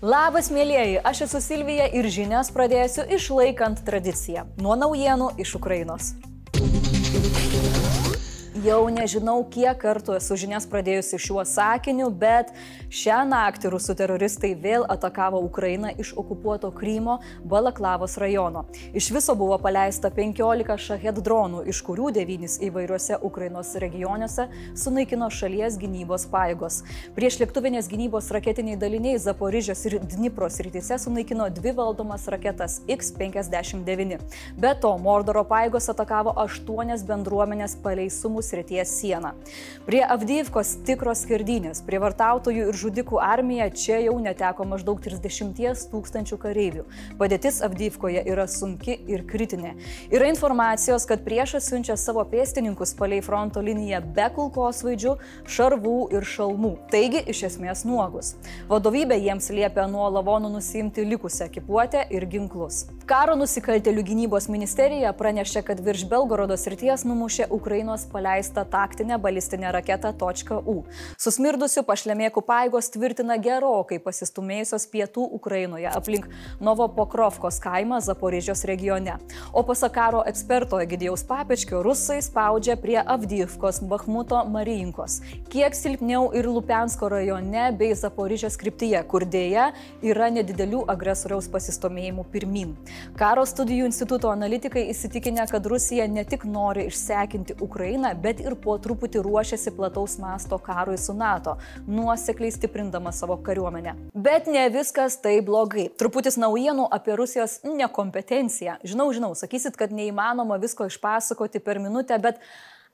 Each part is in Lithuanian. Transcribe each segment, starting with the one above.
Labas, mėlyjeji, aš esu Silvija ir žinias pradėsiu išlaikant tradiciją nuo naujienų iš Ukrainos. Jau nežinau, kiek kartų esu žinias pradėjusi šiuo sakiniu, bet šią naktį rusų teroristai vėl atakavo Ukrainą iš okupuoto Krymo Balaklavos rajono. Iš viso buvo paleista 15 šahed dronų, iš kurių 9 įvairiuose Ukrainos regionuose sunaikino šalies gynybos pajėgos. Prieš lėktuvinės gynybos raketiniai daliniai Zaporižės ir Dnipros rytise sunaikino dvi valdomas raketas X-59. Be to, Mordoro pajėgos atakavo aštuonias bendruomenės palei sumus srities sieną. Prie Avdyvkos tikros skirdynės, prievartautojų ir žudikų armija čia jau neteko maždaug 30 tūkstančių kareivių. Padėtis Avdyvkoje yra sunki ir kritinė. Yra informacijos, kad priešas siunčia savo pėstininkus palei fronto liniją be kulkosvaidžių, šarvų ir šalmų. Taigi iš esmės nuogus. Vadovybė jiems liepia nuo lavonų nusimti likusią ekipuotę ir ginklus. Karo nusikaltelių gynybos ministerija pranešė, kad virš Belgorodo srities numušė Ukrainos paleistą taktinę balistinę raketą .U. Susmirdusių pašlemėkų paėgos tvirtina gerokai pasistumėjusios pietų Ukrainoje aplink Novopokrovkos kaimą Zaporižios regione. O pasak karo eksperto Egidijaus Papečkio, rusai spaudžia prie Avdyvkos, Bakhmuto, Marijinkos. Kiek silpniau ir Lupensko rajone bei Zaporižios kryptyje, kur dėja yra nedidelių agresoriaus pasistumėjimų pirmin. Karo studijų instituto analitikai įsitikinę, kad Rusija ne tik nori išsekinti Ukrainą, bet ir po truputį ruošiasi plataus masto karui su NATO, nuosekliai stiprindama savo kariuomenę. Bet ne viskas tai blogai. Truputis naujienų apie Rusijos nekompetenciją. Žinau, žinau, sakysit, kad neįmanoma visko išpasakoti per minutę, bet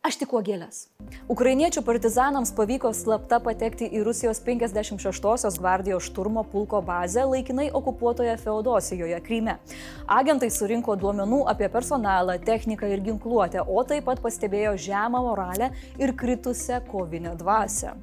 Aš tik uogėlės. Ukrainiečių partizanams pavyko slapta patekti į Rusijos 56-osios gvardijos šturmo pulko bazę laikinai okupuotoje Feodosijoje, Kryme. Agentai surinko duomenų apie personalą, techniką ir ginkluotę, o taip pat pastebėjo žemą moralę ir kritusią kovinę dvasę.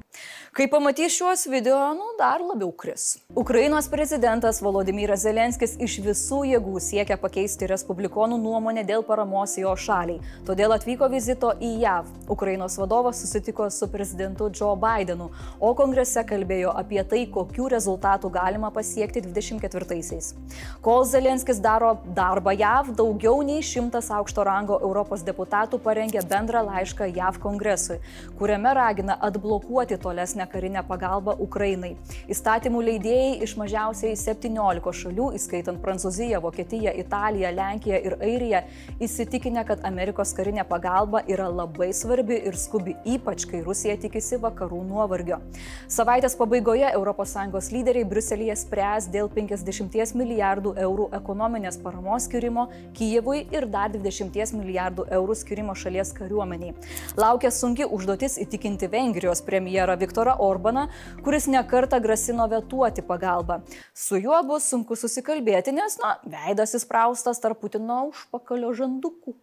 Kai pamatys šiuos video, nu, dar labiau kris. Ukrainos prezidentas Volodymyras Zelenskis iš visų jėgų siekia pakeisti respublikonų nuomonę dėl paramos jo šaliai. Todėl atvyko vizito į JAV. Ukrainos vadovas susitiko su prezidentu Joe Bidenu, o kongrese kalbėjo apie tai, kokių rezultatų galima pasiekti 24-aisiais. Kol Zelenskis daro darbą JAV, daugiau nei šimtas aukšto rango Europos deputatų parengė bendrą laišką JAV kongresui, kuriame ragina atblokuoti tolesnę karinę pagalbą Ukrainai. Įstatymų leidėjai iš mažiausiai 17 šalių, įskaitant Prancūziją, Vokietiją, Italiją, Lenkiją ir Airiją, įsitikinę, kad Amerikos karinė pagalba yra labai svarbi ir skubi, ypač kai Rusija tikisi vakarų nuovargio. Savaitės pabaigoje ES lyderiai Bruselėje spręs dėl 50 milijardų eurų ekonominės paramos skirimo Kyjevui ir dar 20 milijardų eurų skirimo šalies kariuomeniai. Laukia sunki užduotis įtikinti Vengrijos premjerą Viktorą Orbaną, kuris nekarta grasino vetuoti pagalbą. Su juo bus sunku susikalbėti, nes, na, veidas įspraustas tarp Putino užpakalio žandukų.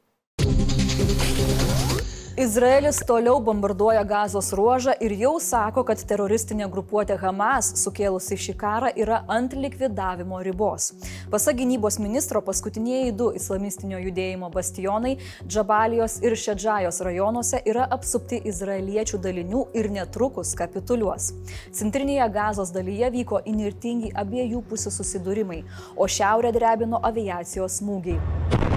Izraelis toliau bombarduoja gazos ruožą ir jau sako, kad teroristinė grupuotė Hamas sukėlusi šį karą yra ant likvidavimo ribos. Pasak gynybos ministro, paskutiniai du islamistinio judėjimo bastionai Džabalijos ir Šedžajos rajonuose yra apsupti izraeliečių dalinių ir netrukus kapituliuos. Centrinėje gazos dalyje vyko inirtingi abiejų pusių susidūrimai, o šiaurę drebino aviacijos smūgiai.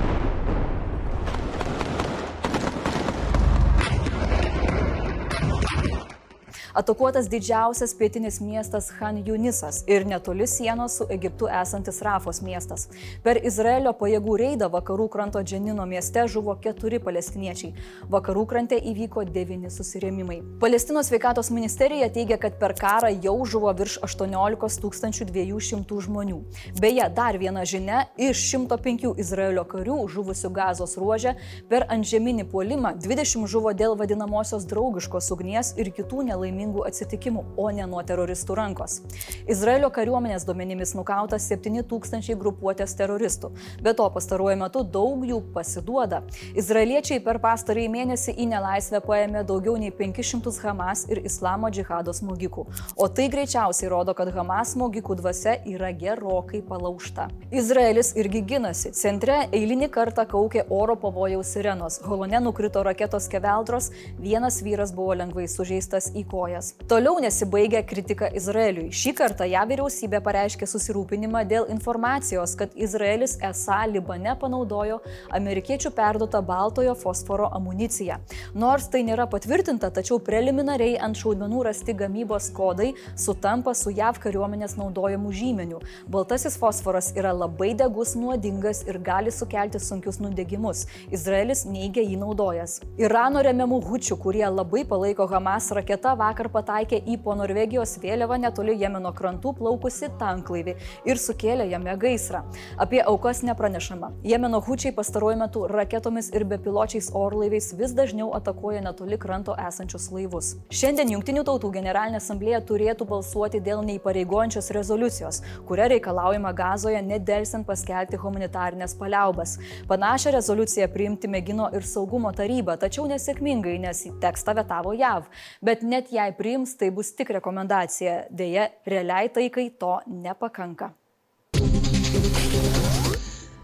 Atakuotas didžiausias pietinis miestas Han Junisas ir netoli sienos su Egiptu esantis Rafos miestas. Per Izraelio pajėgų reidą vakarų kranto Dženino mieste žuvo keturi palestiniečiai. Vakarų krante įvyko devyni susirėmimai. Palestinos sveikatos ministerija teigia, kad per karą jau žuvo virš 18 200 žmonių. Beje, dar viena žinia - iš 105 Izraelio karių žuvusių gazos ruožę per antžeminį puolimą 20 žuvo dėl vadinamosios draugiškos ugnies ir kitų nelaimingų nelaimingų atsitikimų, o ne nuo teroristų rankos. Izraelio kariuomenės duomenimis nukauta 7000 grupuotės teroristų, be to pastaruoju metu daug jų pasiduoda. Izraeliečiai per pastarąjį mėnesį į nelaisvę paėmė daugiau nei 500 Hamas ir Islamo džihado smogikų, o tai greičiausiai rodo, kad Hamas smogikų dvasia yra gerokai palaužta. Izraelis irgi ginasi. Centre eilinį kartą kaukė oro pavojaus sirenos, holone nukrito raketos keveldros, vienas vyras buvo lengvai sužeistas į koją naudojas. Toliau nesibaigia kritika Izraeliui. Šį kartą ją vyriausybė pareiškė susirūpinimą dėl informacijos, kad Izraelis esą Libane panaudojo amerikiečių perduotą baltojo fosforo amuniciją. Nors tai nėra patvirtinta, tačiau preliminariai ant šaudmenų rasti gamybos kodai sutampa su JAV kariuomenės naudojamu žymeniu. Baltasis fosforas yra labai degus, nuodingas ir gali sukelti sunkius nudegimus. Izraelis neigia jį naudojęs. Irano remiamų hučių, kurie labai palaiko Hamas raketa, vakar pataikė į po Norvegijos vėliavą netoli Jemeno krantų plaukusi tanklaivį ir sukėlė jame gaisrą. Apie aukas nepranešama. Jemeno hučiai pastaruoju metu raketomis ir bepiločiais orlaiviais vis dažniau atakuoja netoli kranto esančius laivus. Šiandien Junktinių tautų generalinė asamblėja turėtų balsuoti dėl neįpareigojančios rezoliucijos, kuria reikalaujama gazoje nedelsiant paskelbti humanitarinės paliaubas. Panašią rezoliuciją priimti mėgino ir saugumo taryba, tačiau nesėkmingai, nes tekstą vetavo JAV. Bet net jei priims, tai bus tik rekomendacija. Deja, realiai taikai to nepakanka.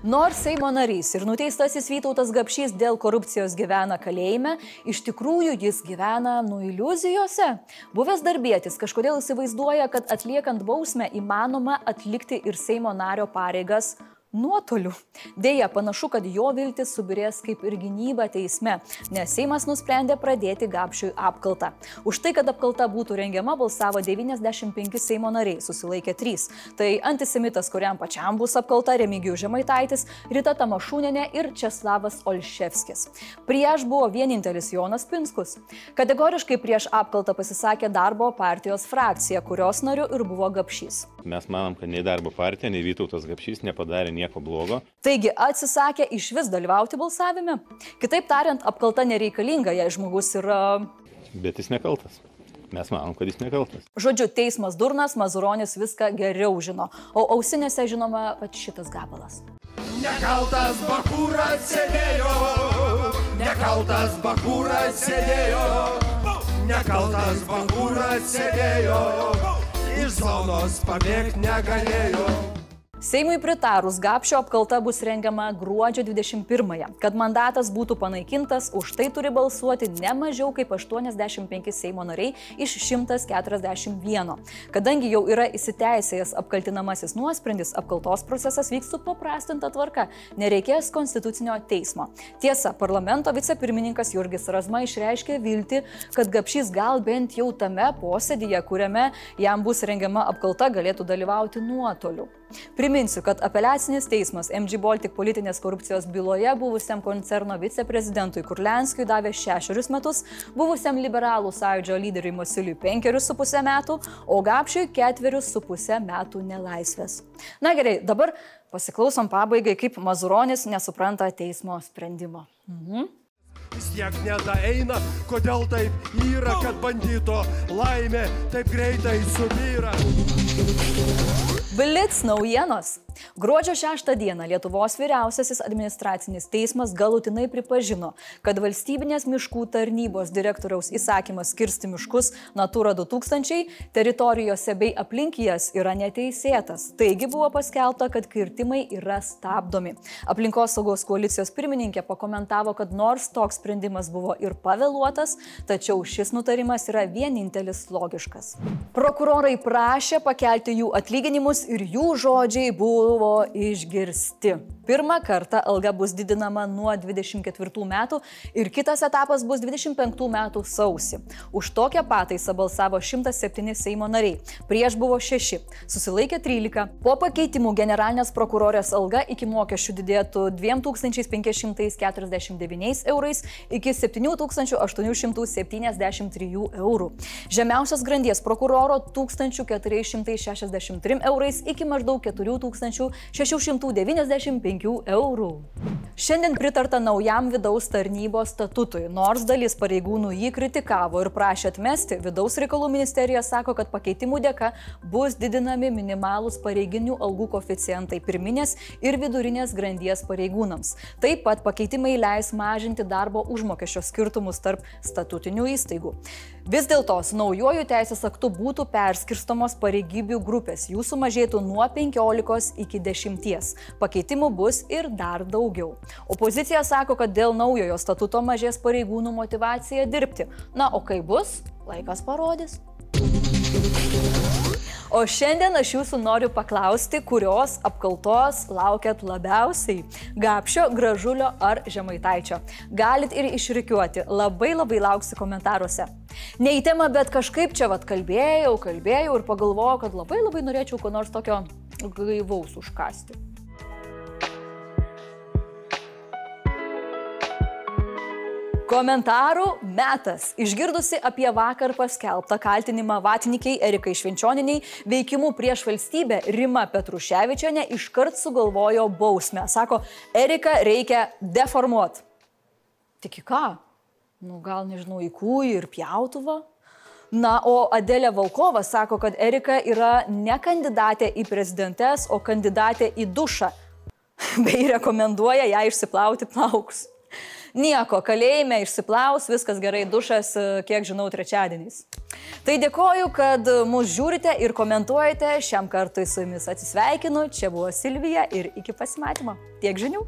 Nors Seimo narys ir nuteistasis Vytautas Gapšys dėl korupcijos gyvena kalėjime, iš tikrųjų jis gyvena nu iliuzijose. Buvęs darbėtis kažkodėl įsivaizduoja, kad atliekant bausmę įmanoma atlikti ir Seimo nario pareigas nuotoliu. Deja, panašu, kad jo viltis subirės kaip ir gynyba teisme, nes Seimas nusprendė pradėti Gapšiui apkaltą. Už tai, kad apkalta būtų rengiama, balsavo 95 Seimo nariai, susilaikė 3. Tai antisemitas, kuriam pačiam bus apkalta Remigijų Žemaitaitis, Rita Tamašūnenė ir Česlavas Olševskis. Prieš buvo vienintelis Jonas Pinskus. Kategoriškai prieš apkaltą pasisakė darbo partijos frakcija, kurios nariu ir buvo Gapšys. Mes manom, kad nei darbo partija, nei Vytautas Gapšys nepadarė nieko blogo. Taigi atsisakė iš vis dalyvauti balsavime. Kitaip tariant, apkalta nereikalinga, jei žmogus yra... Bet jis nekaltas. Mes manom, kad jis nekaltas. Žodžiu, teismas durnas, Mazuronis viską geriau žino, o ausinėse žinoma pat šitas gabalas. Nekaltas bakūras sėdėjo, nekaltas bakūras sėdėjo, nekaltas bakūras sėdėjo, zonos pabėgti negalėjo. Seimui pritarus Gapšio apkalta bus rengiama gruodžio 21-ąją. Kad mandatas būtų panaikintas, už tai turi balsuoti ne mažiau kaip 85 Seimo nariai iš 141. Kadangi jau yra įsiteisėjęs apkaltinamasis nuosprendis, apkaltos procesas vyks su paprastinta tvarka, nereikės konstitucinio teismo. Tiesa, parlamento vicepirmininkas Jurgis Razma išreiškė viltį, kad Gapšys gal bent jau tame posėdėje, kuriame jam bus rengiama apkalta, galėtų dalyvauti nuotoliu. Priminsiu, kad apeliacinis teismas MG Baltic politinės korupcijos byloje buvusiam koncerno viceprezidentui Kurlenskijui davė šešerius metus, buvusiam liberalų sąjūdžio lyderiui Mosiliui penkerius su pusę metų, o Gapšiui ketverius su pusę metų nelaisvės. Na gerai, dabar pasiklausom pabaigai, kaip Mazuronis nesupranta teismo sprendimo. Mhm. Vis tiek nedaeina, kodėl taip yra, kad bandito laimė taip greitai subyra. Blitz naujienos. Gruodžio 6 dieną Lietuvos vyriausiasis administracinis teismas galutinai pripažino, kad valstybinės miškų tarnybos direktoriaus įsakymas kirsti miškus Natura 2000 teritorijose bei aplink jas yra neteisėtas. Taigi buvo paskelbta, kad kirtimai yra stabdomi. Aplinkos saugos koalicijos pirmininkė pakomentavo, kad nors toks sprendimas buvo ir pavėluotas, tačiau šis nutarimas yra vienintelis logiškas. Prokurorai prašė pakelti jų atlyginimus ir jų žodžiai buvo išgirsti. Pirmą kartą alga bus didinama nuo 24 metų ir kitas etapas bus 25 metų sausi. Už tokią pataisą balsavo 107 Seimo nariai, prieš buvo 6, susilaikė 13. Po pakeitimų generalinės prokurorės alga iki mokesčių didėtų 2549 eurais iki 7873 eurų. Žemiausios grandies prokuroro 1463 eurais iki maždaug 4695 eurų. Šiandien pritarta naujam vidaus tarnybos statutui, nors dalis pareigūnų jį kritikavo ir prašė atmesti, vidaus reikalų ministerija sako, kad pakeitimų dėka bus didinami minimalūs pareiginių algų koficijantai pirminės ir vidurinės grandies pareigūnams. Taip pat pakeitimai leis mažinti darbo užmokesčio skirtumus tarp statutinių įstaigų. Vis dėlto su naujoju teisės aktu būtų perskirstomos pareigybių grupės, jų sumažėtų nuo 15 iki 10. Pakeitimų bus ir dar daugiau. Opozicija sako, kad dėl naujojo statuto mažės pareigūnų motivacija dirbti. Na, o kai bus, laikas parodys. O šiandien aš jūsų noriu paklausti, kurios apkaltos laukiat labiausiai - Gapšio, Gražulio ar Žemaitaičio. Galit ir išrikiuoti, labai labai lauksiu komentaruose. Ne į temą, bet kažkaip čia vad kalbėjau, kalbėjau ir pagalvojau, kad labai labai norėčiau ko nors tokio gaivaus užkasti. Komentarų metas. Išgirdusi apie vakar paskelbtą kaltinimą vatinikiai Erikai Švenčioniniai veikimu prieš valstybę, Rima Petruševičiane iškart sugalvojo bausmę. Sako, Erika reikia deformuoti. Tik į ką? Nu, gal nežinau, į kūjį ir pjautuvą? Na, o Adelė Valkova sako, kad Erika yra ne kandidatė į prezidentes, o kandidatė į dušą. Bei rekomenduoja ją išsiplauti plaukus. Nieko, kalėjime išsiplaus, viskas gerai, dušas, kiek žinau, trečiadieniais. Tai dėkoju, kad mus žiūrite ir komentuojate. Šiam kartui su jumis atsisveikinu. Čia buvo Silvija ir iki pasimatymo. Tiek žinių.